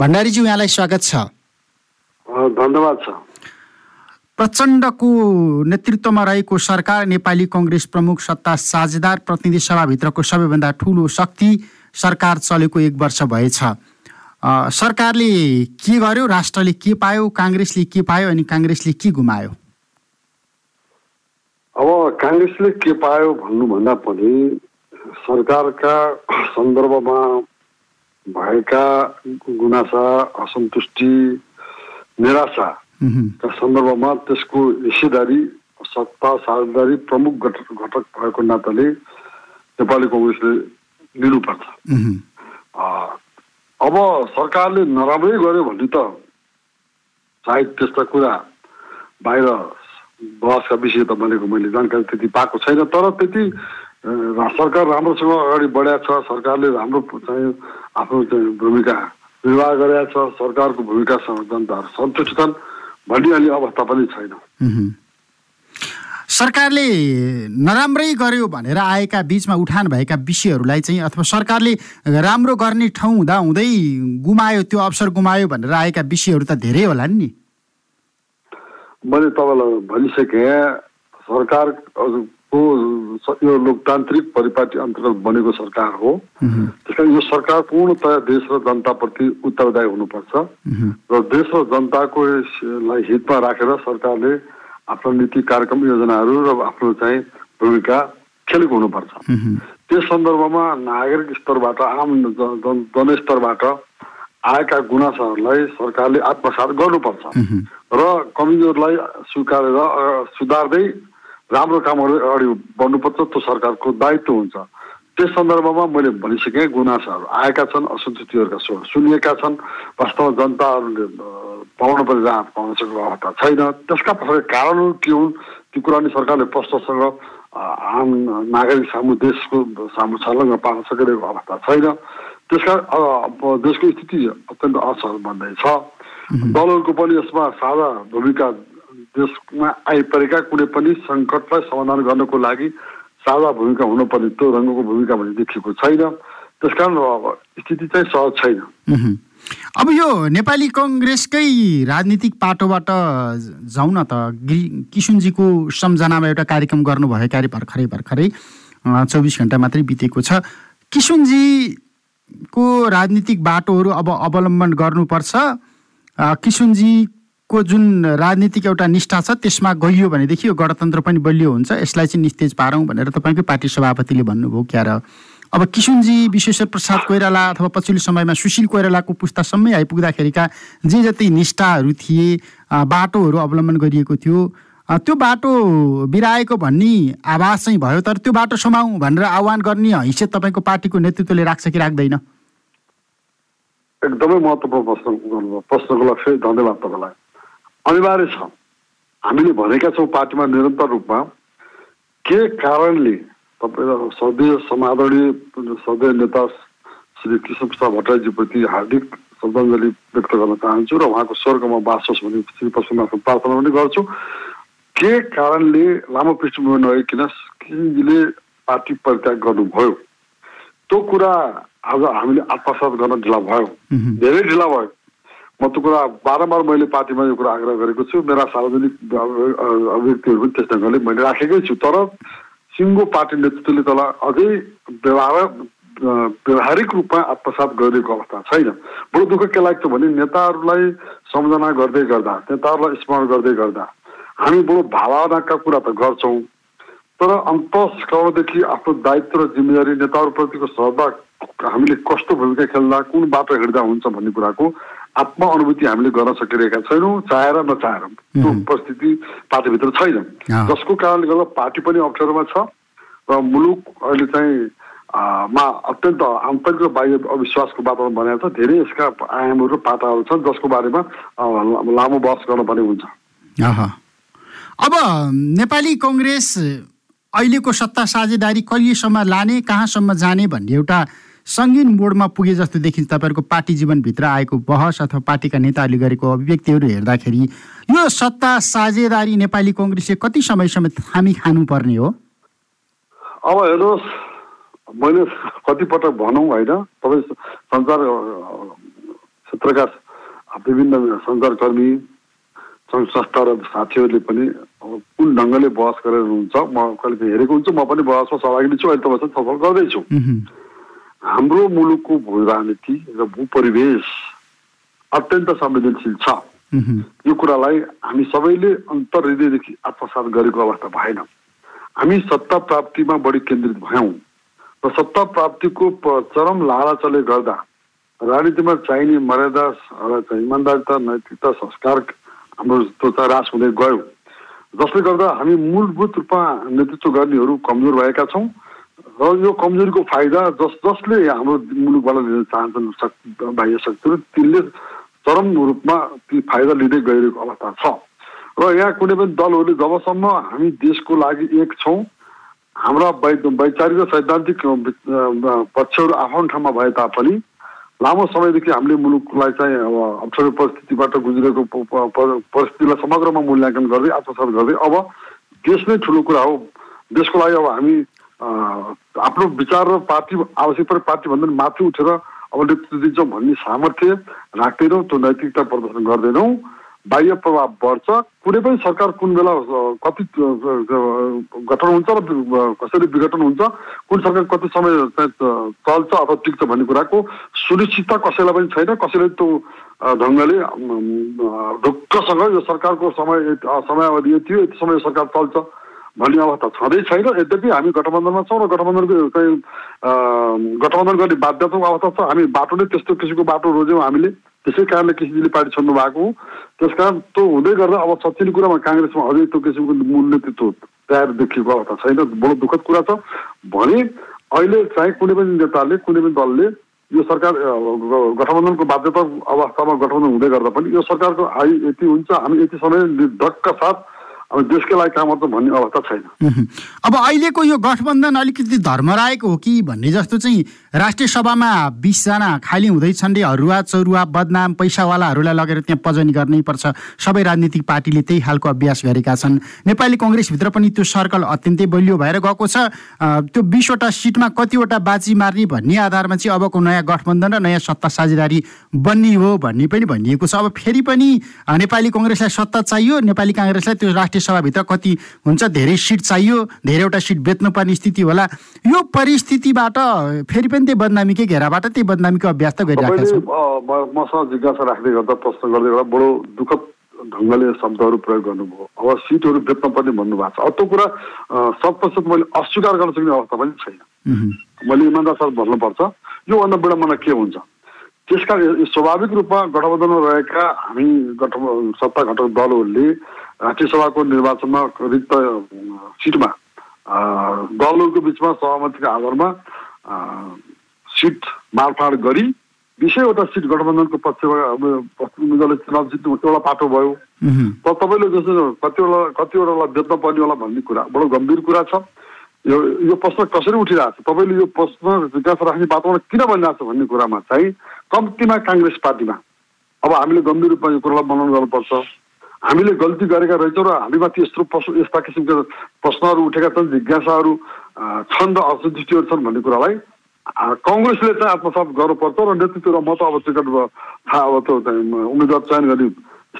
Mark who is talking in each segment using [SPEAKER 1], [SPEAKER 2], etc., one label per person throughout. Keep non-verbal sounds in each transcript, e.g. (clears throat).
[SPEAKER 1] भण्डारीज्यू यहाँलाई स्वागत छ।
[SPEAKER 2] धन्यवाद छ।
[SPEAKER 1] प्रचण्डको नेतृत्वमा रहेको सरकार नेपाली कङ्ग्रेस प्रमुख सत्ता साझेदार प्रतिनिधि सभाभित्रको सबैभन्दा ठुलो शक्ति सरकार चलेको एक वर्ष भएछ। सरकारले के गर्यो? राष्ट्रले के पायो? काङ्ग्रेसले के पायो? अनि काङ्ग्रेसले के गुमायो?
[SPEAKER 2] अब काङ्ग्रेसले के पायो भन्नुभन्दा पनि सरकारका सन्दर्भमा भएका गुनासा असन्तुष्टि निराशाका सन्दर्भमा त्यसको हिस्सेदारी सत्ता साझेदारी प्रमुख घटक घटक भएको नाताले नेपाली कङ्ग्रेसले लिनुपर्छ अब सरकारले नराम्रै गर्यो भने त सायद त्यस्ता कुरा बाहिर बहसका विषय त भनेको मैले जानकारी त्यति पाएको छैन तर त्यति सरकार राम्रोसँग अगाडि बढाएको छ सरकारले राम्रो चाहिँ आफ्नो चाहिँ भूमिका निर्वाह गरेका छ सरकारको भूमिकासँग जनताहरू सन्तुष्ट छन् भन्ने अहिले अवस्था पनि छैन।
[SPEAKER 1] सरकारले नराम्रै गर्यो भनेर आएका बिचमा उठान भएका विषयहरूलाई चाहिँ अथवा सरकारले राम्रो गर्ने ठाउँ हुँदा हुँदै गुमायो त्यो अवसर गुमायो भनेर आएका विषयहरू त धेरै होला नि।
[SPEAKER 2] मैले तपाईँलाई भनिसकेँ यो लोकतान्त्रिक परिपाटी अन्तर्गत बनेको सरकार हो। त्यस कारण यो सरकार पूर्णतया देश र जनताप्रति उत्तरदायी हुनुपर्छ। र देश र जनताको हितमा राखेर सरकारले आफ्नो नीति कार्यक्रम योजनाहरू र आफ्नो चाहिँ भूमिका खेलेको हुनुपर्छ। त्यस सन्दर्भमा नागरिक स्तरबाट आम जनस्तरबाट आएका गुनासाहरूलाई सरकारले आत्मसात गर्नुपर्छ। र कमजोरलाई स्वीकारेर सुधार्दै राम्रो कामहरू अगाडि बढ्नुपर्छ त्यो सरकारको दायित्व हुन्छ। त्यस सन्दर्भमा मैले भनिसकेँ गुनासाहरू आएका छन् असन्तुष्टिहरूका स्वर सुनिएका छन्। वास्तवमा जनताहरूले पाउनु पर्ने जहाँ पाउन सकेको अवस्था छैन। त्यसका पछाडि कारणहरू के हुन् त्यो कुरा नि सरकारले प्रश्नसँग आम नागरिक सामु देशको सामु छर्लङ्ग पार्न सकिरहेको अवस्था छैन। त्यसका देशको स्थिति अत्यन्त असहज बन्दैछ दलहरूको पनि यसमा साझा भूमिका देशमा आइपरेका कुनै पनि सङ्कटलाई समाधान गर्नको लागि साझा भूमिका हुनुपर्ने त्यो रङ्गको भूमिका भने देखिएको छैन। त्यस कारण स्थिति चाहिँ सहज छैन।
[SPEAKER 1] अब यो नेपाली कङ्ग्रेसकै राजनीतिक पाटोबाट जाउँ न त किसुनजीको सम्झनामा एउटा कार्यक्रम गर्नुभयो भर्खरै भर्खरै चौबिस घन्टा मात्रै बितेको छ। किसुनजीको राजनीतिक बाटोहरू अब अवलम्बन गर्नुपर्छ। किसुनजीको जुन राजनीतिक एउटा निष्ठा छ त्यसमा गइयो भनेदेखि यो गणतन्त्र पनि बलियो हुन्छ। यसलाई चाहिँ निस्तेज पारौँ भनेर तपाईँकै पार्टी सभापतिले भन्नुभयो क्या र अब किसुनजी विश्वेश्वर प्रसाद कोइराला अथवा पछिल्लो समयमा सुशील कोइरालाको पुस्तासम्मै आइपुग्दाखेरिका जे जति निष्ठाहरू थिए बाटोहरू अवलम्बन गरिएको थियो त्यो बाटो बिराएको भन्ने आवाज चाहिँ भयो तर त्यो बाटो समाउँ भनेर आह्वान गर्ने हैसियत तपाईँको पार्टीको नेतृत्वले राख्छ कि राख्दैन?
[SPEAKER 2] एकदमै महत्त्वपूर्ण प्रश्न गर्नुभयो। प्रश्नको लक्ष्य धन्यवाद तपाईँलाई। अनिवार्य छ। हामीले भनेका छौँ पार्टीमा निरन्तर रूपमा। के कारणले तपाईँ सधैँ समादरणीय सधैँ नेता श्री कृष्ण प्रसाद भट्टराईजीप्रति हार्दिक श्रद्धाञ्जली व्यक्त गर्न चाहन्छु र उहाँको स्वर्गमा बास होस् भन्ने श्री पशुनाथ प्रार्थना पनि गर्छु। के कारणले लामो पृष्ठभूमि नआइकन किसिमजीले पार्टी परित्याग गर्नुभयो? त्यो कुरा आज हामीले आत्मसात गर्न ढिला भयो। धेरै ढिला भयो। म त्यो कुरा बारम्बार मैले पार्टीमा यो कुरा आग्रह गरेको छु। मेरा सार्वजनिक अभिव्यक्तिहरू पनि त्यस ढङ्गले मैले राखेकै छु। तर सिङ्गो पार्टी नेतृत्वले त्यसलाई अझै व्यवहार व्यवहारिक रूपमा आत्मसात गरिरहेको अवस्था छैन। बडो दुःख के लाग्छ भने नेताहरूलाई सम्झना गर्दै गर्दा नेताहरूलाई स्मरण गर्दै गर्दा हामी बडो भावनाका कुरा त गर्छौँ। तर अन्तस्करणदेखि आफ्नो दायित्व र जिम्मेदारी नेताहरूप्रतिको श्रद्धा हामीले कस्तो भूमिका खेल्दा कुन बाटो हिँड्दा हुन्छ भन्ने कुराको आत्म अनुभूति हामीले गर्न सकिरहेका छैनौँ चाहेर नचाहेर। त्यो परिस्थिति पार्टीभित्र छैन। जसको कारणले गर्दा पार्टी पनि अप्ठ्यारोमा छ र मुलुक अहिले चाहिँ मा अत्यन्त आन्तरिक र बाह्य अविश्वासको वातावरण बनाएको छ धेरै यसका आयामहरू र पाटाहरू छन् जसको बारेमा लामो बहस गर्न पनि हुन्छ।
[SPEAKER 1] अब नेपाली कङ्ग्रेस अहिलेको सत्ता साझेदारी कहिलेसम्म लाने कहाँसम्म जाने भन्ने एउटा सङ्गीन मोडमा पुगे जस्तो देखिन्छ तपाईँहरूको पार्टी जीवनभित्र आएको बहस अथवा पार्टीका नेताहरूले गरेको अभिव्यक्तिहरू हेर्दाखेरि यो सत्ता साझेदारी नेपाली कङ्ग्रेसले कति समयसम्म थामी खानुपर्ने हो?
[SPEAKER 2] अब हेर्नुहोस् मैले कतिपटक भनौँ होइन तपाईँ सञ्चार क्षेत्रका विभिन्न सञ्चारकर्मी सङ्घ संस्था र साथीहरूले पनि अब कुन ढङ्गले बहस गरेर हुन्छ म कहिले हेरेको हुन्छु म पनि बहसमा सहभागी छु अहिले तपाईँसँग छलफल गर्दैछु। हाम्रो मुलुकको भू राजनीति र भू परिवेश अत्यन्त संवेदनशील छ। यो कुरालाई हामी सबैले अन्तर हृदयदेखि आत्मसात गरेको अवस्था भएन। हामी सत्ता प्राप्तिमा बढी केन्द्रित भयौँ र सत्ता प्राप्तिको चरम लालचले गर्दा राजनीतिमा चाहिने मर्यादा इमान्दारिता नैतिकता संस्कार हाम्रो ह्रास हुँदै गयो। जसले गर्दा हामी मूलभूत रूपमा नेतृत्व गर्नेहरू कमजोर भएका छौँ र यो कमजोरीको फाइदा जस जसले हाम्रो मुलुकबाट लिन चाहन्छन् बाह्य शक्तिहरू तिनले चरम रूपमा ती फाइदा लिँदै गइरहेको अवस्था छ। र यहाँ कुनै पनि दलहरूले जबसम्म हामी देशको लागि एक छौँ हाम्रा वै वैचारिक र सैद्धान्तिक पक्षहरू आफ्नो ठाउँमा भए तापनि लामो समयदेखि हामीले मुलुकलाई चाहिँ अब अप्ठ्यारो परिस्थितिबाट गुज्रेको परिस्थितिलाई समग्रमा मूल्याङ्कन गर्दै आत्मसात गर्दै अब देश नै ठुलो कुरा हो। देशको लागि अब हामी आफ्नो विचार र पार्टी आवश्यक परे पार्टीभन्दा पनि माथि उठेर अब नेतृत्व दिन्छौँ भन्ने सामर्थ्य राख्दैनौँ त्यो नैतिकता प्रदर्शन गर्दैनौँ। बाह्य प्रभाव बढ्छ। कुनै पनि सरकार कुन बेला कति गठन हुन्छ र कसरी विघटन हुन्छ कुन सरकार कति समय चल्छ अथवा टिक्छ भन्ने कुराको सुनिश्चितता कसैलाई पनि छैन। कसैले त्यो ढङ्गले ढुक्कसँग यो सरकारको समय समयावधि यति हो यति समय सरकार चल्छ। भन्ने अवस्था छँदै छैन। यद्यपि हामी गठबन्धनमा छौँ र गठबन्धनको चाहिँ गठबन्धन गर्ने बाध्यताको अवस्था छ। हामी बाटो नै त्यस्तो किसिमको बाटो रोज्यौँ हामीले। त्यसै कारणले केसीजीले पार्टी छोड्नु भएको हो। त्यस कारण त्यो हुँदै गर्दा अब सच्चिने कुरामा काङ्ग्रेसमा अझै त्यो किसिमको मूल नेतृत्व तयार देखिएको अवस्था छैन। बडो दुःखद कुरा छ। भने अहिले चाहिँ कुनै पनि नेताले कुनै पनि दलले यो सरकार गठबन्धनको बाध्यता अवस्थामा गठबन्धन हुँदै गर्दा पनि यो सरकारको आयु यति हुन्छ। हामी यति समय निर्धक्क साथ अब देशकै लागि काम गर्छ भन्ने अवस्था छैन।
[SPEAKER 1] अब अहिलेको यो गठबन्धन अलिकति धर्मराएको हो कि भन्ने जस्तो चाहिँ राष्ट्रिय सभामा बिसजना खाली हुँदैछन् रे हरुवा चौरुवा बदनाम पैसावालाहरूलाई लगेर त्यहाँ पजनी गर्नै पर्छ। सबै राजनीतिक पार्टीले त्यही खालको अभ्यास गरेका छन्। नेपाली कङ्ग्रेसभित्र पनि त्यो सर्कल अत्यन्तै बलियो भएर गएको छ। त्यो बिसवटा सिटमा कतिवटा बाजी मार्ने भन्ने आधारमा चाहिँ अबको नयाँ गठबन्धन र नयाँ सत्ता साझेदारी बन्ने हो भन्ने पनि भनिएको छ। अब फेरि पनि नेपाली कङ्ग्रेसलाई सत्ता चाहियो नेपाली काङ्ग्रेसलाई त्यो राष्ट्रिय सभाभित्र कति हुन्छ धेरै सिट चाहियो धेरैवटा सिट बेच्नुपर्ने स्थिति होला। यो परिस्थितिबाट फेरि पनि त्यही बदनामीकै घेराबाट त्यही बदनामीको अभ्यास त गरिरहेका छौँ।
[SPEAKER 2] मसँग जिज्ञासा राख्दै गर्दा प्रश्न गर्दै गर्दा बडो दुःखद ढङ्गले शब्दहरू प्रयोग गर्नुभयो। अब सिटहरू बेच्न पर्ने भन्नुभएको छ। अब त्यो कुरा शत प्रतिशत मैले अस्वीकार गर्न सक्ने अवस्था पनि छैन। मैले इमान्दार साथ भन्नुपर्छ योभन्दा विडम्बना के हुन्छ? त्यसका यो स्वाभाविक रूपमा गठबन्धनमा रहेका हामी गठ सत्ता घटक दलहरूले राष्ट्रिय सभाको निर्वाचनमा रिक्त सिटमा दलहरूको बिचमा सहमतिको आधारमा सिट बाँडफाँड गरी बिसैवटा सिट गठबन्धनको पक्षबाट पश्चिम उम्मेद्वारले चुनाव जित्नु एउटा पाटो भयो। तर तपाईँले जस्तो कतिवटा कतिवटालाई बेच्न पर्ने होला भन्ने कुरा बडो गम्भीर कुरा छ। यो यो प्रश्न कसरी उठिरहेको छ? तपाईँले यो प्रश्न जिज्ञासा राख्ने वातावरण किन बनिरहेको छ भन्ने कुरामा चाहिँ कम्तीमा काङ्ग्रेस पार्टीमा। अब हामीले गम्भीर रूपमा यो कुरालाई मनन गर्नुपर्छ। हामीले गल्ती गरेका रहेछौँ र हामीमाथि यस्तो प्रश्न यस्ता किसिमका प्रश्नहरू उठेका छन् जिज्ञासाहरू छन् र असन्तुष्टिहरू छन् भन्ने कुरालाई कङ्ग्रेसले चाहिँ आत्मसात गर्नुपर्छ र नेतृत्व र म त अब टिकट थाहा अब त्यो उम्मेद्वार चयन गर्ने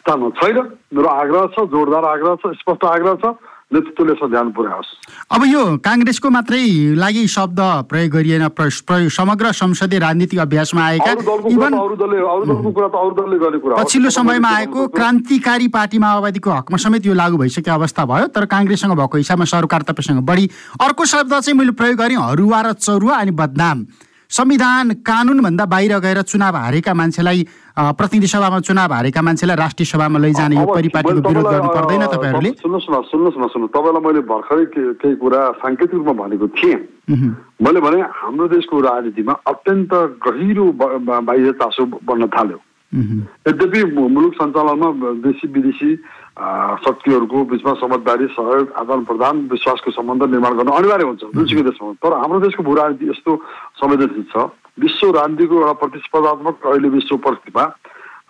[SPEAKER 2] स्थानमा छैन। मेरो आग्रह छ जोरदार आग्रह छ स्पष्ट आग्रह छ। नेतृत्वले यसमा ध्यान पुर्याओस्
[SPEAKER 1] अब यो काङ्ग्रेसको मात्रै लागि शब्द प्रयोग गरिएन समग्र संसदीय राजनीतिक अभ्यासमा आएका पछिल्लो समयमा आएको क्रान्तिकारी पार्टी माओवादीको हकमा समेत यो लागू भइसकेको अवस्था भयो तर काङ्ग्रेससँग भएको हिसाबमा सरोकार तपाईँसँग बढी। अर्को शब्द चाहिँ मैले प्रयोग गरेँ हरुवा र चौरुवा अनि बदनाम। संविधान कानुनभन्दा बाहिर गएर चुनाव हारेका मान्छेलाई प्रतिनिधि सभामा चुनाव हारेका मान्छेलाई राष्ट्रिय सभामा लैजाने यो परिपाटीको विरोध गर्नु पर्दैन तपाईँहरूले।
[SPEAKER 2] सुन्नुहोस् न सुन्नुहोस् न सुन्नुहोस्। तपाईँलाई मैले भर्खरै केही कुरा साङ्केतिक रूपमा भनेको थिएँ। मैले भने हाम्रो देशको राजनीतिमा अत्यन्त गहिरो बाह्य चासो बन्न थाल्यो। यद्यपि मुलुक सञ्चालनमा देशी विदेशी शक्तिहरूको बिचमा समझदारी सहयोग आदान प्रदान विश्वासको सम्बन्ध निर्माण गर्न अनिवार्य हुन्छ जुनसुकै देशमा। तर हाम्रो देशको भू राजनीति यस्तो संवेदनशील छ विश्व राजनीतिको एउटा प्रतिस्पर्धात्मक अहिले विश्व परिस्थितिमा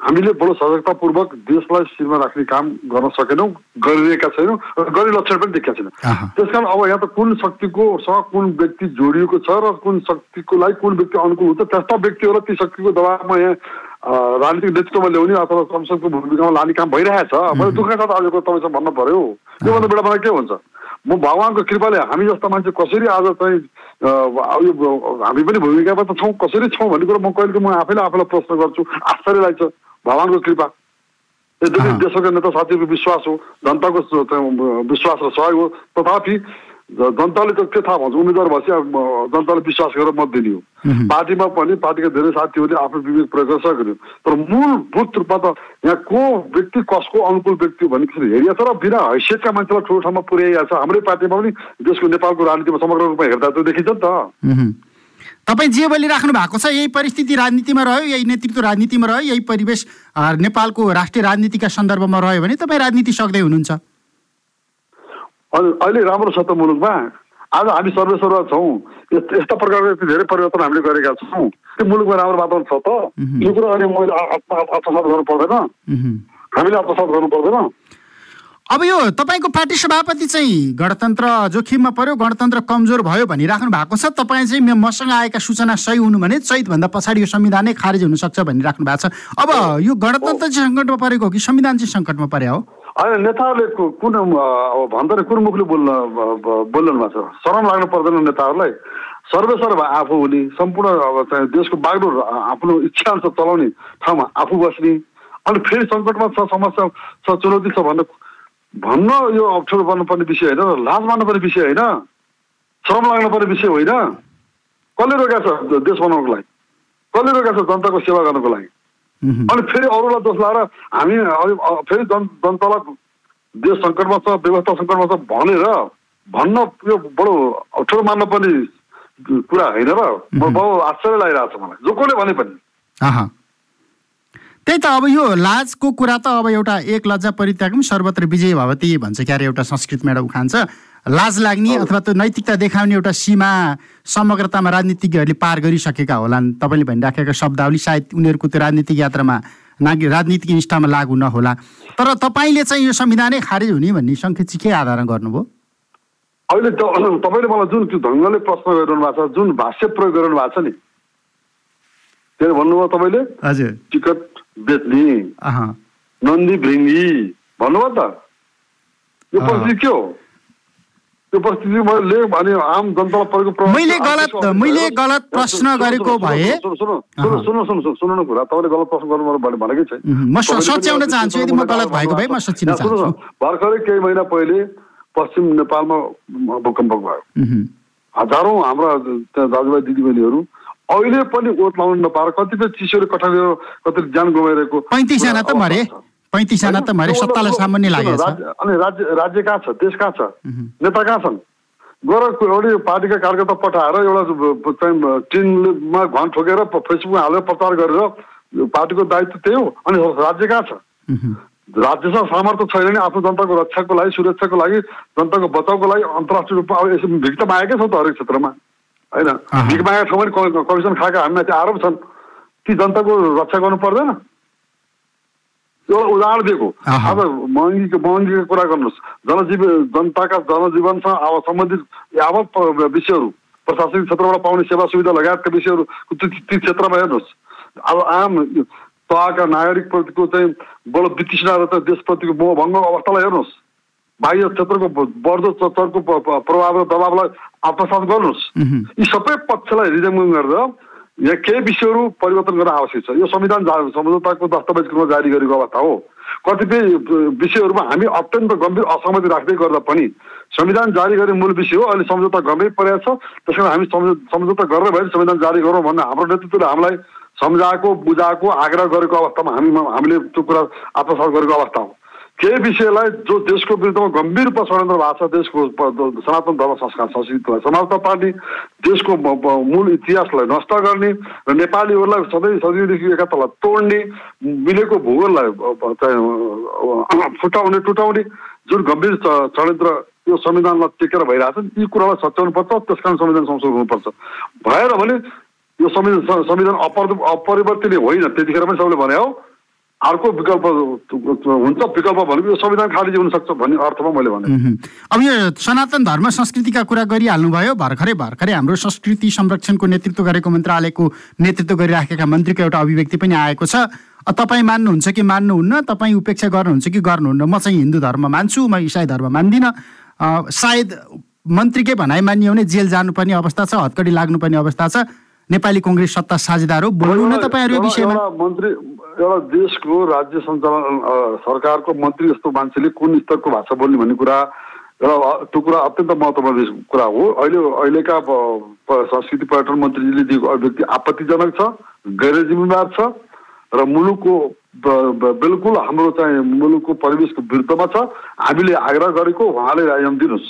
[SPEAKER 2] हामीले बडो सजगतापूर्वक देशलाई शिरमा राख्ने काम गर्न सकेनौँ गरिरहेका छैनौँ र गर्ने लक्षण पनि देखेका छैनौँ
[SPEAKER 1] आहा।
[SPEAKER 2] त्यसकारण अब यहाँ त कुन शक्तिको सँग कुन व्यक्ति जोडिएको छ र कुन शक्तिको लागि कुन व्यक्ति अनुकूल हुन्छ त्यस्ता व्यक्तिहरूलाई ती शक्तिको दबावमा यहाँ राजनीतिक नेतृत्वमा ल्याउने अथवा संसदको भूमिकामा लाने काम भइरहेछ मैले दुःख साथ आजको तपाईँसँग भन्नु पर्यो। योभन्दा बेला मलाई के हुन्छ म भगवान्को कृपाले हामी जस्ता मान्छे कसरी आज चाहिँ यो हामी पनि भूमिकामा त छौँ कसरी छौँ भन्ने कुरो म कहिले म आफैले आफैलाई प्रश्न गर्छु। आश्चर्य लाग्छ भगवान्को कृपा। यद्यपि देशका नेता साथीहरूको विश्वास हो जनताको विश्वास र सहयोग हो। तथापि जनताले त के थाहा भन्छ उम्मेद्वार भएपछि जनताले विश्वास गरेर मत दिने हो। पार्टीमा पनि पार्टीका धेरै साथीहरूले आफ्नो विवेक प्रयोग गर्न सक्यो तर मूलभूत रूपमा त यहाँ को व्यक्ति कसको अनुकूल व्यक्ति भन्ने किसिमले हेरिएको छ र बिना हैसियतका मान्छेलाई ठुलो ठाउँमा पुर्याइएको छ। हाम्रै पार्टीमा पनि देशको नेपालको राजनीतिमा समग्र रूपमा हेर्दा त देखिन्छ नि त।
[SPEAKER 1] तपाईँ जे बोलिराख्नु भएको छ यही परिस्थिति राजनीतिमा रह्यो यही नेतृत्व राजनीतिमा रह्यो यही परिवेश नेपालको राष्ट्रिय राजनीतिका सन्दर्भमा रह्यो भने तपाईँ राजनीति सक्दै हुनुहुन्छ।
[SPEAKER 2] अहिले राम्रो छ त मुलुकमा। आज हामी सर्वेसर्वा छौँ। यस्ता प्रकारको यति धेरै परिवर्तन हामीले गरेका छौँ। त्यो मुलुकमा राम्रो वातावरण छ त। यो कुरा अहिले मैले आत्मसात गर्नु पर्दैन। हामीले आत्मसात गर्नु पर्दैन।
[SPEAKER 1] अब यो तपाईँको पार्टी सभापति चाहिँ गणतन्त्र जोखिममा पर्यो गणतन्त्र कमजोर भयो भनिराख्नु भएको छ। तपाईँ चाहिँ मसँग आएका सूचना सही हुनु भने चैतभन्दा पछाडि यो संविधानै खारेज हुनसक्छ भनिराख्नु भएको छ। अब यो गणतन्त्र चाहिँ सङ्कटमा परेको हो कि संविधान चाहिँ सङ्कटमा परे हो?
[SPEAKER 2] होइन नेताहरूले कुन अब भन्दा कुन मुखले बोल्न बोल्नु भएको छ शरम लाग्नु पर्दैन नेताहरूलाई सर्वेसर्व आफू हुने सम्पूर्ण अब चाहिँ देशको बागडोर आफ्नो इच्छा अनुसार चलाउने ठाउँमा आफू बस्ने अनि फेरि सङ्कटमा छ समस्या छ चुनौती छ भन्नु भन्न यो अप्ठ्यारो पर्नुपर्ने विषय होइन लाज मान्नुपर्ने विषय होइन श्रम लाग्नुपर्ने विषय होइन कसले रोका छ देश बनाउनको लागि कसले रोका छ जनताको सेवा गर्नको लागि अनि फेरि अरूलाई दोष लाएर हामी फेरि जन जनतालाई देश सङ्कटमा छ व्यवस्था सङ्कटमा छ भनेर भन्न यो बडो अप्ठ्यारो मान्न पनि कुरा होइन र। बहु आश्चर्य लागिरहेको छ मलाई। जो कसले भने पनि।
[SPEAKER 1] त्यही त अब यो लाजको कुरा त अब एउटा एक लज्जा परित्याग सर्वत्र विजय भवती भन्छ क्यारे एउटा संस्कृतमा एउटा उखान छ। लाज लाग्ने अथवा त्यो नैतिकता देखाउने एउटा सीमा समग्रतामा राजनीतिज्ञहरूले पार गरिसकेका होलान्। तपाईँले भनिराखेका शब्दावली सायद उनीहरूको त्यो राजनीतिक यात्रामा नागि राजनीतिक निष्ठामा लागु नहोला। तर तपाईँले चाहिँ यो संविधानै खारेज हुने भन्ने सङ्केत चाहिँ के आधारमा गर्नुभयो?
[SPEAKER 2] अहिले (clears throat) तपाईँले मलाई जुन त्यो ढङ्गले प्रश्न गरिरहनु भएको छ जुन भाष्य प्रयोग गरिरहनु भएको छ नि त्यही भन्नुभयो तपाईँले?
[SPEAKER 1] हजुर।
[SPEAKER 2] टिकट बेच्ने। नन्दी भृङ्गी। भन्नुभयो त? यो परिस्थिति के हो? त्यो मैले भने आम जनतालाई परेको
[SPEAKER 1] मैले गलत मैले गलत प्रश्न गरेको भए
[SPEAKER 2] सुन्नु सुन्नु सुन्नु सुन्नु कुरा। तपाईँले गलत प्रश्न गर्नु भनेकै छैन।
[SPEAKER 1] म सच्याउन चाहन्छु यदि म गलत भएको भए म चाहन्छु।
[SPEAKER 2] भर्खरै केही महिना पहिले पश्चिम नेपालमा भूकम्प भयो। हजारौँ हाम्रा दाजुभाइ दिदीबहिनीहरू अहिले पनि ओत लाउनु नपाएर कतिपय चिसोले कठा कति ज्यान गुमाइरहेको
[SPEAKER 1] पैँतिसजना त मरे। पैँतिसजना त मरे सत्तालाई सामान्य लागेको छ।
[SPEAKER 2] अनि राज्य राज्य कहाँ छ? देश कहाँ छ? नेता कहाँ छन्? गएर एउटै पार्टीका कार्यकर्ता पठाएर एउटा चाहिँ टिनमा घन ठोकेर फेसबुकमा हालेर प्रचार गरेर पार्टीको दायित्व त्यही हो। अनि राज्य कहाँ छ? राज्यसँग सामर्थ्य छैन नि आफ्नो जनताको रक्षाको लागि सुरक्षाको लागि जनताको बचाउको लागि अन्तर्राष्ट्रिय रूपमा अब यसो भिक त मागेकै छ त हरेक क्षेत्रमा। होइन? भिक मागेको ठाउँमा कमिसन खाएका हामीमाथि आरोप छन्। ती जनताको रक्षा गर्नु पर्दैन। एउटा उदाहरण दिएको अब महँगीको महँगीको कुरा गर्नुहोस्। जनजीव जनताका जनजीवनसँग अब सम्बन्धित यावत विषयहरू प्रशासनिक क्षेत्रबाट पाउने सेवा सुविधा लगायतका विषयहरू ती क्षेत्रमा हेर्नुहोस्। अब आम तहका नागरिकप्रतिको चाहिँ बडो वितृष्णा र देशप्रतिको मोहभङ्ग अवस्थालाई हेर्नुहोस्। बाह्य क्षेत्रको बढ्दो चरको प्रभाव र दबावलाई आत्मसात गर्नुहोस्। यी सबै पक्षलाई रिजमिङ गरेर यहाँ केही विषयहरू परिवर्तन गर्न आवश्यक छ। यो संविधान सम्झौताको दस्तावेजको रूपमा जारी गरेको अवस्था हो। कतिपय विषयहरूमा हामी अत्यन्त गम्भीर असहमति राख्दै गर्दा पनि संविधान जारी गर्ने मूल विषय हो। अहिले सम्झौता गर्नै परेको छ। त्यस कारण हामी सम्झौता गरेर भए संविधान जारी गरौँ भन्ने हाम्रो नेतृत्वले हामीलाई सम्झाएको बुझाएको आग्रह गरेको अवस्थामा हामी हामीले त्यो कुरा आत्मसात गरेको अवस्था हो। केही विषयलाई जो देशको विरुद्धमा गम्भीर रूपमा षड्यन्त्र भएको छ देशको सनातन धर्म संस्कार संस्कृतिलाई समाजवादी पार्टी देशको मूल इतिहासलाई नष्ट गर्ने र नेपालीहरूलाई सधैँ सदियोदेखि एकातलाई तोड्ने मिलेको भूगोललाई फुटाउने टुटाउने जुन गम्भीर षड्यन्त्र यो संविधानलाई टेकेर भइरहेको छ यी कुरालाई सच्याउनुपर्छ त्यस कारण संविधान संशोधन हुनुपर्छ। भएर भने यो संविधान संविधान अपर अपरिवर्तनीय होइन त्यतिखेर पनि सबैले भने हो अर्को विकल्प हुन्छ विकल्प भनेको यो संविधान खाली हुन सक्छ भन्ने अर्थमा मैले भने।
[SPEAKER 1] अब यो सनातन धर्म संस्कृतिका कुरा गरिहाल्नुभयो भर्खरै भर्खरै हाम्रो संस्कृति संरक्षणको नेतृत्व गरेको मन्त्रालयको नेतृत्व गरिराखेका मन्त्रीको एउटा अभिव्यक्ति पनि आएको छ। तपाईँ मान्नुहुन्छ कि मान्नुहुन्न तपाईँ उपेक्षा गर्नुहुन्छ कि गर्नुहुन्न म चाहिँ हिन्दू धर्म मान्छु म इसाई धर्म मान्दिनँ। सायद मन्त्रीकै भनाइ मानियो भने जेल जानुपर्ने अवस्था छ हतकडी लाग्नुपर्ने अवस्था छ। नेपाली कङ्ग्रेस सत्ता साझेदार हो बोल्नु न तपाईँहरू यो विषयमा।
[SPEAKER 2] मन्त्री एउटा देशको राज्य सञ्चालन सरकारको मन्त्री जस्तो मान्छेले कुन स्तरको भाषा बोल्ने भन्ने कुरा एउटा त्यो कुरा अत्यन्त महत्त्वपूर्ण कुरा हो। अहिले अहिलेका संस्कृति पर्यटन मन्त्रीजीले दिएको अभिव्यक्ति आपत्तिजनक छ गैर जिम्मेवार छ र मुलुकको बिल्कुल हाम्रो चाहिँ मुलुकको परिवेशको विरुद्धमा छ। हामीले आग्रह गरेको उहाँले राजीनामा दिनुहोस्।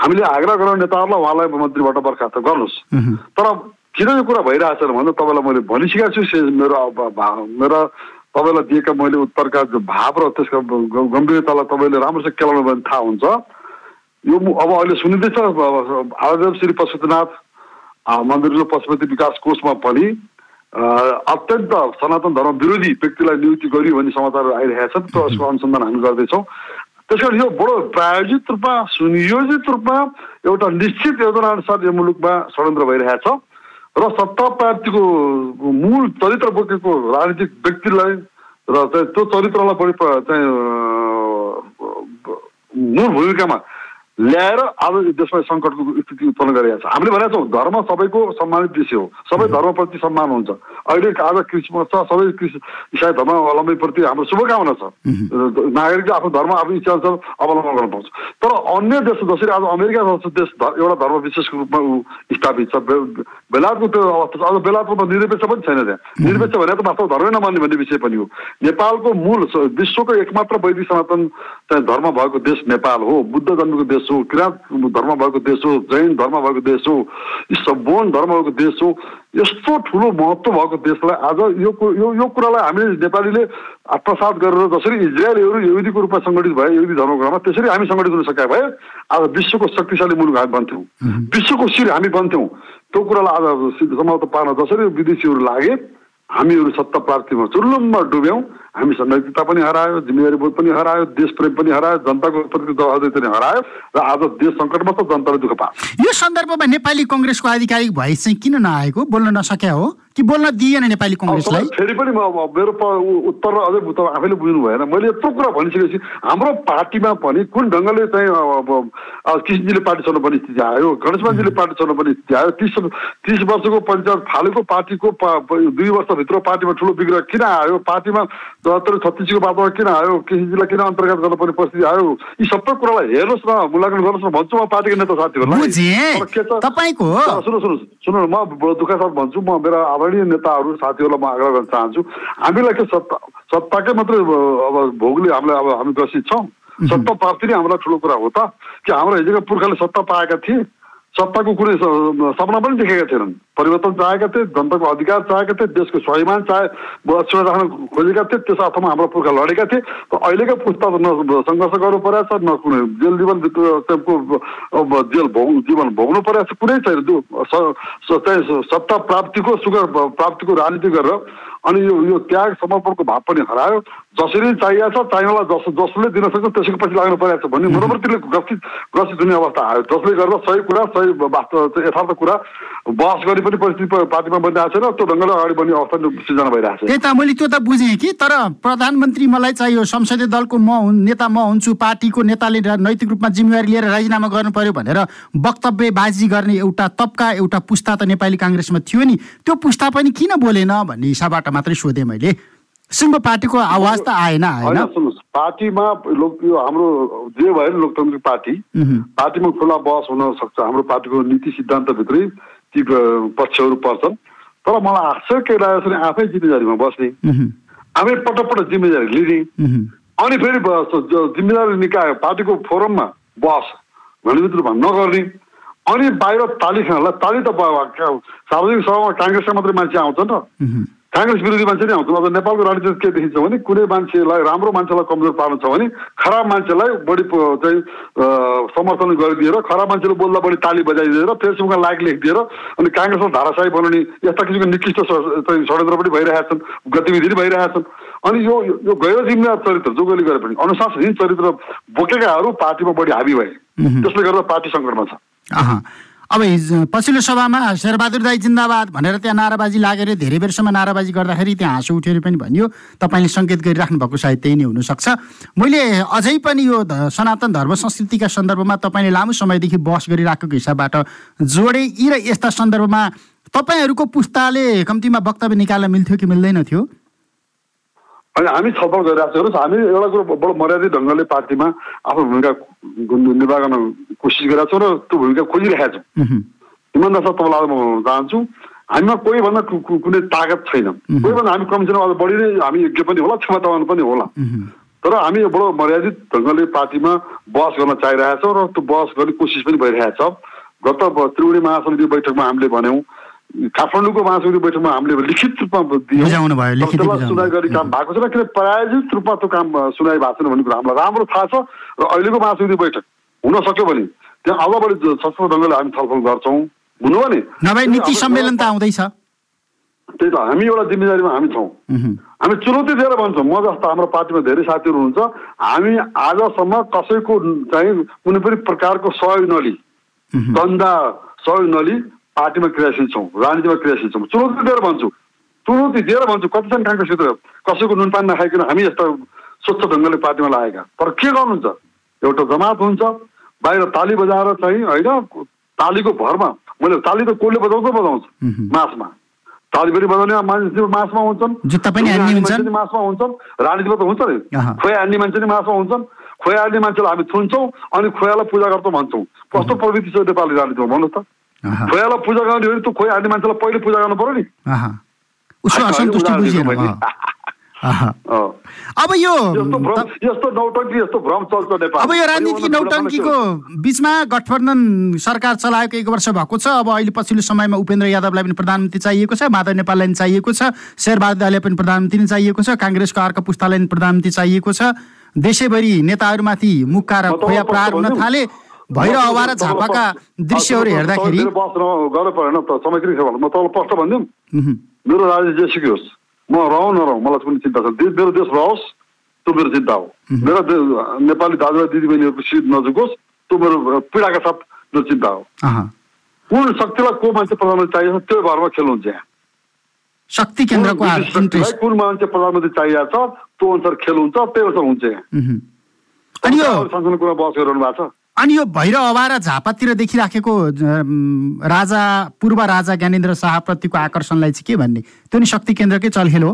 [SPEAKER 2] हामीले आग्रह गर्ने नेताहरूलाई उहाँलाई मन्त्रीबाट बर्खास्त गर्नुहोस्। तर किन यो कुरा भइरहेछ भन्दा तपाईँलाई मैले भनिसकेको छु मेरो मेरो तपाईँलाई दिएका मैले उत्तरका जो भाव र त्यसका गम्भीरतालाई तपाईँले राम्रोसँग केलाउनु भने थाहा हुन्छ। यो अब अहिले सुनिँदैछ आराध्यव श्री पशुपतिनाथ अ, मन्दिरको पशुपति विकास कोषमा पनि अत्यन्त सनातन धर्म विरोधी व्यक्तिलाई नियुक्ति गरियो भन्ने समाचारहरू आइरहेका छन् त्यो यसको अनुसन्धान हामी गर्दैछौँ। त्यस कारण यो बडो प्रायोजित रूपमा सुनियोजित रूपमा एउटा निश्चित योजना अनुसार यो मुलुकमा षड्यन्त्र भइरहेछ। र सत्ता प्राप्तिको मूल चरित्र बोकेको राजनीतिक व्यक्तिलाई र चाहिँ त्यो चरित्रलाई बढी चाहिँ मूल भूमिकामा ल्याएर आज देशमा सङ्कटको स्थिति उत्पन्न गरिरहेको छ। हामीले भनेका छौँ धर्म सबैको सम्मानित विषय हो। सबै धर्मप्रति सम्मान हुन्छ। अहिले आज क्रिसमस छ सबै क्रिस इसाई धर्मावलम्बीप्रति हाम्रो शुभकामना छ। नागरिकले आफ्नो धर्म आफ्नो इच्छा अनुसार अवलम्बन गर्न पाउँछ। तर अन्य देश जसरी आज अमेरिका जस्तो देश एउटा धर्म विशेषको रूपमा ऊ स्थापित छ। बेलायतको त्यो अवस्था छ। अझ बेलायतको निरपेक्ष पनि छैन त्यहाँ। निरपेक्ष भने त वास्तव धर्मै नमान्ने भन्ने विषय पनि हो। नेपालको मूल विश्वको एकमात्र वैदिक सनातन धर्म भएको देश नेपाल हो। बुद्ध जन्मेको देश हो किराँत धर्म भएको देश हो जैन धर्म भएको देश हो सबोन धर्म भएको देश हो यस्तो ठुलो महत्त्व भएको देशलाई आज यो यो यो कुरालाई हामीले नेपालीले आत्मसात गरेर जसरी इजरायलीहरू यहुदीको रूपमा सङ्गठित भए यहुदी धर्मको त्यसरी हामी सङ्गठित हुन सकेका भए आज विश्वको शक्तिशाली मुलुक हामी बन्थ्यौँ विश्वको शिर हामी बन्थ्यौँ त्यो कुरालाई आज समाप्त पार्न जसरी विदेशीहरू लागे हामीहरू सत्ता प्राप्तिमा चुर्लुममा डुब्यौँ। हामीसँग नैतिकता पनि हरायो जिम्मेवारी बोध पनि हरायो देश प्रेम पनि हरायो जनताको प्रति जवाबदेही पनि हरायो र आज देश सङ्कटमा छ जनताले दुःख पायो
[SPEAKER 1] यो सन्दर्भमा नेपाली कङ्ग्रेसको आधिकारिक भोइस चाहिँ किन नआएको? बोल्न नसक्या हो। कि बोल्न दिएन नेपाली कङ्ग्रेसलाई?
[SPEAKER 2] फेरि पनि म मेरो उत्तर र अझै तपाईँ आफैले बुझ्नु भएन। मैले यत्रो कुरा भनिसकेपछि हाम्रो पार्टीमा पनि कुन ढङ्गले चाहिँ कृष्णजीले पार्टी छोड्नु पर्ने स्थिति आयो गणेशमानजीले पार्टी छोड्नु पर्ने स्थिति आयो तिस तिस वर्षको पञ्चायत फालेको पार्टीको दुई वर्षभित्र पार्टीमा ठुलो विग्रह किन आयो? पार्टीमा चौहत्तर छत्तिसको बाटोमा किन आयो? कृष्णजीलाई किन अन्तर्गत गर्नुपर्ने परिस्थिति आयो? यी सबै कुरालाई हेर्नुहोस् न मूल्याङ्कन गर्नुहोस् न भन्छु म पार्टीको नेता साथीहरूलाई।
[SPEAKER 1] बुझेँ।
[SPEAKER 2] तर के छ-
[SPEAKER 1] तपाईँको-
[SPEAKER 2] तर सुन्नु सुन्नु सुन्नु न, म दुःख साथ भन्छु म मेरा आदरणीय नेताहरू साथीहरूलाई म आग्रह गर्न चाहन्छु। हामीलाई के सत्ता सत्ताकै मात्रै अब अब भोगले हामीलाई अब हामी ग्रसित छौँ। सत्ता प्राप्ति नै हामीलाई ठुलो कुरा हो त। कि हाम्रो हिजोका पुर्खाले सत्ता पाएका थिए? सत्ताको कुनै सपना पनि देखेका थिएनन्। परिवर्तन चाहेका थिए जनताको अधिकार चाहेका थिए देशको स्वाभिमान चाहे सुरक्षा राख्न खोजेका थिए त्यस अर्थमा हाम्रो पुर्खा लडेका थिए। अहिलेका पुस्ता न सङ्घर्ष गर्नु परेको छ न कुनै जेल अब जेल भोग जीवन भोग्नु परेको छ कुनै छैन। सत्ता प्राप्तिको सुख प्राप्तिको राजनीति गरेर अनि यो यो त्याग समर्पणको भाव पनि हरायो। जसरी चाहिएको छ चाहिनेलाई जस जसले दिन सक्छ त्यसको पछि लाग्नु परेको छ भन्ने मनोवृत्तिले ग्रसित ग्रसित हुने अवस्था आयो जसले गर्दा सही कुरा सही वास्तव यथार्थ कुरा बहस गरी पनि परिस्थिति पार्टीमा बनिरहेको छैन त्यो ढङ्गले अगाडि बढ्ने अवस्था सिर्जना भइरहेको छ।
[SPEAKER 1] त्यही त मैले त्यो त बुझेँ कि तर प्रधानमन्त्री मलाई चाहियो संसदीय दलको म नेता म हुन्छु पार्टीको नेताले नैतिक रूपमा जिम्मेवारी लिएर राजीनामा गर्नु पर्यो भनेर वक्तव्यबाजी गर्ने एउटा तबका एउटा पुस्ता त नेपाली काङ्ग्रेसमा थियो नि। त्यो पुस्ता पनि किन बोलेन भन्ने हिसाबबाट मात्रै सोधेँ मैले। सिङ्गो पार्टीको आवाज त आएन आएन।
[SPEAKER 2] पार्टीमा लोक यो हाम्रो जे भयो नि लोकतान्त्रिक पार्टी। पार्टीमा खुला बहस हुन सक्छ। हाम्रो पार्टीको नीति सिद्धान्तभित्रै ती पक्षहरू पर्छन्। तर मलाई आश्चर्य के लागेको छ भने आफै जिम्मेदारीमा बस्ने। आफै पटक पटक जिम्मेदारी लिने। अनि फेरि जिम्मेदारी निकाय पार्टीको फोरममा बस घनीभूत रूपमा नगर्ने। अनि बाहिर ताली खानलाई ताली त सार्वजनिक सभामा काङ्ग्रेसका मात्रै मान्छे आउँछ नि त। काङ्ग्रेस विरोधी मान्छे नै आउँछन् अब नेपालको राजनीति के देखिन्छ भने कुनै मान्छेलाई राम्रो मान्छेलाई कमजोर पार्नु छ भने खराब मान्छेलाई बढी चाहिँ समर्थन गरिदिएर खराब मान्छेले बोल्दा बढी ताली बजाइदिएर फेसबुकमा लाइक लेखिदिएर अनि काङ्ग्रेसलाई धाराशाही बनाउने यस्ता किसिमको निकृष्ट षड्यन्त्र पनि भइरहेका छन् गतिविधि पनि भइरहेका छन् अनि यो यो गैर जिम्मेवार चरित्र जो गरी गरे पनि अनुशासनहीन चरित्र बोकेकाहरू पार्टीमा बढी हाबी भए। त्यसले गर्दा पार्टी सङ्कटमा छ।
[SPEAKER 1] अब पछिल्लो सभामा शेरबहादुर दाई जिन्दाबाद भनेर त्यहाँ नाराबाजी लागेर धेरै बेरसम्म नाराबाजी गर्दाखेरि त्यहाँ हाँसो उठेर पनि भनियो। तपाईँले सङ्केत गरिराख्नु भएको सायद त्यही नै हुनसक्छ। मैले अझै पनि यो सनातन धर्म संस्कृतिका सन्दर्भमा तपाईँले लामो समयदेखि बहस गरिराखेको हिसाबबाट जोडे यी र यस्ता सन्दर्भमा तपाईँहरूको पुस्ताले कम्तीमा वक्तव्य निकाल्न मिल्थ्यो कि मिल्दैन थियो?
[SPEAKER 2] अनि हामी छलफल गरिरहेको छौँ हेर्नुहोस् हामी एउटा कुरो बडो मर्यादित ढङ्गले पार्टीमा आफ्नो भूमिका निर्वाह गर्न कोसिस गरिरहेको छौँ र त्यो भूमिका खोजिरहेका छौँ
[SPEAKER 1] मह्म।
[SPEAKER 2] इमान्दार साथ तपाईँलाई म चाहन्छु हामीमा कोही भन्दा कु- कु- कुनै तागत छैन कोही भन्दा हामी कमिसनमा अझ बढी नै हामी योग्य पनि होला क्षमतावान पनि होला। तर हामी बडो मर्यादित ढङ्गले पार्टीमा बहस गर्न चाहिरहेका छौँ र त्यो बहस गर्ने कोसिस पनि भइरहेको छ गत त्रिवेणी महासमिति बैठकमा हामीले भन्यौँ काठमाडौँको महासमिति बैठकमा हामीले लिखित रूपमा दियौँ। सुनाइ
[SPEAKER 1] भयो।
[SPEAKER 2] गरी काम भएको छैन किन प्रायोजित रूपमा त्यो काम सुनाइ भएको छैन भन्ने कुरा हामीलाई राम्रो थाहा छ र अहिलेको महासमिति बैठक हुन सक्यो भने त्यहाँ अझ बढी सस्तो ढङ्गले हामी छलफल गर्छौँ। बुझ्नुभयो नि
[SPEAKER 1] नभए नीति सम्मेलन त आउँदैछ।
[SPEAKER 2] त्यही त हामी एउटा जिम्मेदारीमा हामी छौँ। हामी चुनौती दिएर भन्छौँ। म जस्ता हाम्रो पार्टीमा धेरै साथीहरू हुनुहुन्छ हामी आजसम्म कसैको चाहिँ कुनै पनि प्रकारको सहयोग नलिई। दन्दा सहयोग नलिई। पार्टीमा क्रियाशील छौँ राजनीतिमा क्रियाशील छौँ चुनौती दिएर भन्छु चुनौती दिएर भन्छु कतिजना काङ्ग्रेसभित्र कसैको नुनपानी नखाइकन हामी यस्ता स्वच्छ ढङ्गले पार्टीमा लागेका तर के गर्नुहुन्छ एउटा जमात हुन्छ बाहिर ताली बजाएर चाहिँ होइन तालीको भरमा मैले ताली त कसले बजाउँछ बजाउँछ। मासमा ताली पनि बजाउने मान्छे मासमा हुन्छन् मासमा हुन्छन् राजनीतिमा त हुन्छ नि। खोया हान्ने मान्छे नि मासमा हुन्छन् खोया हान्ने मान्छेलाई हामी थुन्छौँ अनि खोयालाई पूजा गर्छौँ भन्छौँ कस्तो प्रवृत्ति छ नेपाली राजनीतिमा भन्नुहोस् त
[SPEAKER 1] अहँ।
[SPEAKER 2] खोयालाई पूजा गर्ने हो भने त्यो खोया हान्ने मान्छेलाई पहिले पूजा गर्नु पर्यो नि।
[SPEAKER 1] उसको असन्तुष्टि। अब यो
[SPEAKER 2] यस्तो नौटङ्की यस्तो भ्रम चल्छ नेपाल
[SPEAKER 1] अब यो राजनीतिक नौटङ्कीको बिचमा गठबन्धन सरकार चलाएको एक वर्ष भएको छ अब अहिले पछिल्लो समयमा उपेन्द्र यादवलाई पनि प्रधानमन्त्री चाहिएको छ माधव नेपाललाई पनि चाहिएको छ शेरबहादुर दाईलाई पनि प्रधानमन्त्री नै चाहिएको छ काङ्ग्रेसको अर्को पुस्तालाई पनि प्रधानमन्त्री चाहिएको छ देशैभरि नेताहरूमाथि मुक्का र खोया प्रहार हुन थाले भैर
[SPEAKER 2] तपाईँलाई
[SPEAKER 1] झापाका दृश्यहरू हेर्दाखेरि
[SPEAKER 2] गर्नु परेन खेल्नु म तपाईँलाई प्रश्न भनिदिउँ मेरो राजनीति जेसुकै होस्। म रहँ नरहँ मलाई कुनै चिन्ता छैन। दे- मेरो देश रहोस् त्यो मेरो चिन्ता हो। मेरो नेपाली दाजुभाइ दिदीबहिनीहरूको सिट नझुकोस् त्यो मेरो पीडाका साथ मेरो चिन्ता हो। कुन शक्तिलाई को मान्छे प्रधानमन्त्री चाहिएको छ त्यो भरमा खेल्नुहुन्छ यहाँ।
[SPEAKER 1] शक्ति केन्द्रको
[SPEAKER 2] कुन मान्छे प्रधानमन्त्री चाहिएको छ त्यो अनुसार खेल हुन्छ त्यही अनुसार हुन्छ यहाँ।
[SPEAKER 1] अनि यो
[SPEAKER 2] कुरा बहस गरिरहनु भएको छ।
[SPEAKER 1] अनि यो भैर अभार झापातिर देखिराखेको राजा पूर्व राजा ज्ञानेन्द्र शाहप्रतिको आकर्षणलाई चाहिँ के भन्ने? त्यो नि शक्ति केन्द्रकै चलखेल हो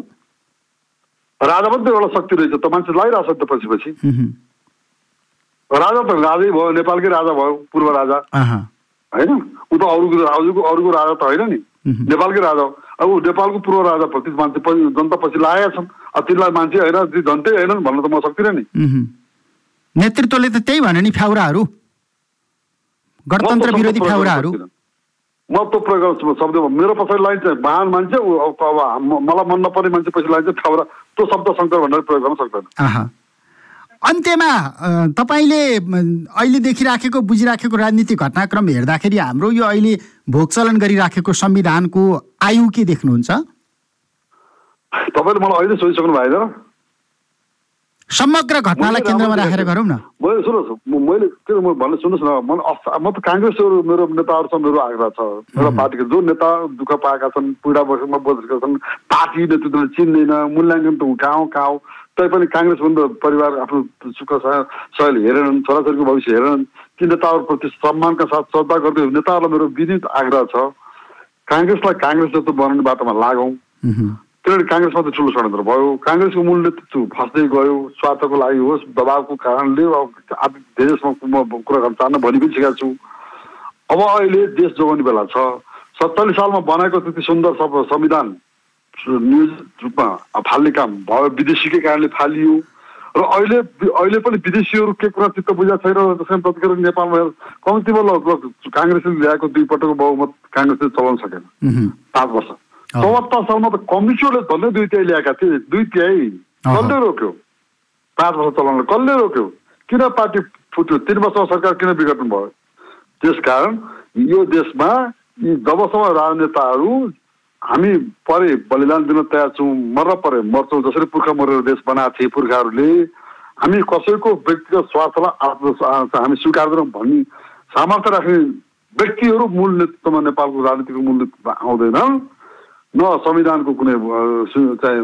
[SPEAKER 2] राजा पनि त एउटा शक्ति रहेछ त मान्छे लगाइरहेको छ पछि पछि। राजा त राजै भयो नेपालकै राजा भयो पूर्व राजा। होइन? ऊ त अरूको अरूको अरूको राजा त होइन नि। नेपालकै राजा हो। अब ऊ नेपालको पूर्व राजाप्रति मान्छे जनता पछि लागेका छन्। तिनलाई मान्छे होइन जनतै होइनन् भन्न त म सक्दिनँ नि।
[SPEAKER 1] नेतृत्वले त त्यही भन्यो नि फ्याउराहरू। गणतन्त्र विरोधी फ्याउराहरू।
[SPEAKER 2] म त प्रयोग शब्द मेरो पछाडि लाइन चाहिँ महान मान्छे अब मलाई मन नपर्ने मान्छे पछि लाइन चाहिँ ठाउरा त्यो शब्द शङ्कर भनेर प्रयोग गर्न सक्दैन।
[SPEAKER 1] अन्त्यमा तपाईँले अहिले देखिराखेको बुझिराखेको राजनीतिक घटनाक्रम हेर्दाखेरि हाम्रो यो अहिले भोग चलन गरिराखेको संविधानको आयु के देख्नुहुन्छ?
[SPEAKER 2] तपाईँले मलाई अहिले सोधिसक्नु भएको छैन।
[SPEAKER 1] समग्र घटनालाई केन्द्रमा राखेर गरौँ न।
[SPEAKER 2] मैले सुन्नुहोस् मैले के म भन्नु सुन्नुहोस् न। म अस- म त काङ्ग्रेसहरू मेरो नेताहरूसँग मेरो आग्रह छ। एउटा पार्टीको जो नेता दुःख पाएका छन् पीडा बसेमा बसेका छन् पार्टी नेतृत्वले चिन्दैन मूल्याङ्कन त गाउँ गाउँ तैपनि काङ्ग्रेस भन्दा परिवार आफ्नो सुख स- शैल हेरेनन् छोराछोरीको भविष्य हेरेनन्। ती नेताहरूप्रति सम्मानका साथ श्रद्धा गर्दै नेताहरूलाई मेरो विनित आग्रह छ। काङ्ग्रेसलाई काङ्ग्रेस जस्तो बनाउने बाटोमा लागौँ। किनभने काङ्ग्रेसमा त ठुलो षड्यन्त्र भयो। काङ्ग्रेसको मूल नेतृत्व फस्दै गयो। स्वार्थको लागि होस् दबावको कारणले अब देशमा म कुरा गर्न चाहन्न भनि पनि सकेको छु। अब अहिले देश जोगाउने बेला छ। सत्तालिस सालमा बनाएको त्यति सुन्दर सब संविधान नियोजित रूपमा फाल्ने काम भयो। विदेशीकै कारणले फालियो। र अहिले अहिले पनि विदेशीहरू के कुरा चित्त बुझाएको छैन त्यसैले प्रतिक्रिया नेपालमा कम्तीमा ल ल काङ्ग्रेसले ल्याएको दुई पटकको बहुमत काङ्ग्रेसले चलाउन सकेन। पाँच वर्ष। चौहत्तर सालमा त कम्युनिस्टले झन्डै दुई तिहाई ल्याएका थिए दुई तिहाई कसले रोक्यो पाँच वर्ष चलाउन कसले रोक्यो किन पार्टी फुट्यो तिन वर्षमा सरकार किन बिगड्नु भयो त्यसकारण यो देशमा यी जबसम्म राजनेताहरू हामी परे बलिदान दिन तयार छौँ मर्न परे मर्छौँ जसरी पुर्खा मरेर देश बनाएको थिए पुर्खाहरूले हामी कसैको व्यक्तिगत स्वार्थलाई हामी स्वीकार्दैनौँ भन्ने सामर्थ्य राख्ने व्यक्तिहरू मूल नेतृत्वमा नेपालको राजनीतिको मूल नेतृत्वमा आउँदैनन् न संविधानको कुनै चाहिँ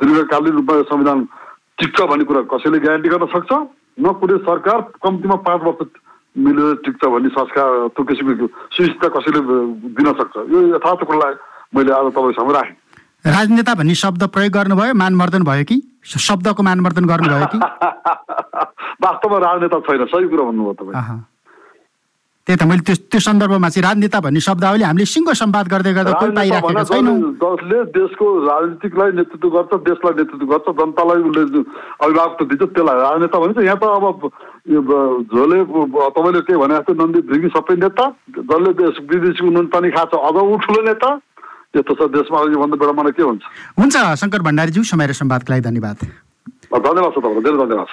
[SPEAKER 2] दीर्घकालीन रूपमा संविधान टिक्छ भन्ने कुरा कसैले ग्यारेन्टी गर्न सक्छ? न कुनै सरकार कम्तीमा पाँच वर्ष मिलेर टिक्छ भन्ने संस्कार त्यो किसिमको सुनिश्चितता कसैले दिन सक्छ? यो यथार्थ कुरालाई मैले आज तपाईँ सामु राखेँ।
[SPEAKER 1] राजनेता भन्ने शब्द प्रयोग गर्नुभयो मानवर्धन भयो कि? शब्दको मानवर्धन गर्नुभयो कि? (laughs)
[SPEAKER 2] वास्तवमा राजनेता छैन सही कुरा भन्नुभयो तपाईँ।
[SPEAKER 1] त्यही त मैले त्यो त्यो सन्दर्भमा चाहिँ राजनेता भन्ने शब्दावली हामीले सिङ्गो सम्वाद गर्दै गर्दा कोही पाइराखेका छैनौँ।
[SPEAKER 2] जसले देशको राजनीतिकलाई नेतृत्व गर्छ देशलाई नेतृत्व गर्छ जनतालाई उसले अभिभावक त दिन्छ त्यसलाई राजनेता भनिन्छ। यहाँ त अब झोले तपाईँले के भने जस्तो नन्दी भिगी सबै नेता जसले देश विदेशीको नुन पानी खान्छ अझ ऊ ठुलो नेता यस्तो छ देशमा योभन्दा बेला मलाई के हुन्छ?
[SPEAKER 1] हुन्छ शङ्कर भण्डारीज्यू समय र सम्वादको लागि धन्यवाद।
[SPEAKER 2] धन्यवाद छ तपाईँलाई धेरै धन्यवाद छ।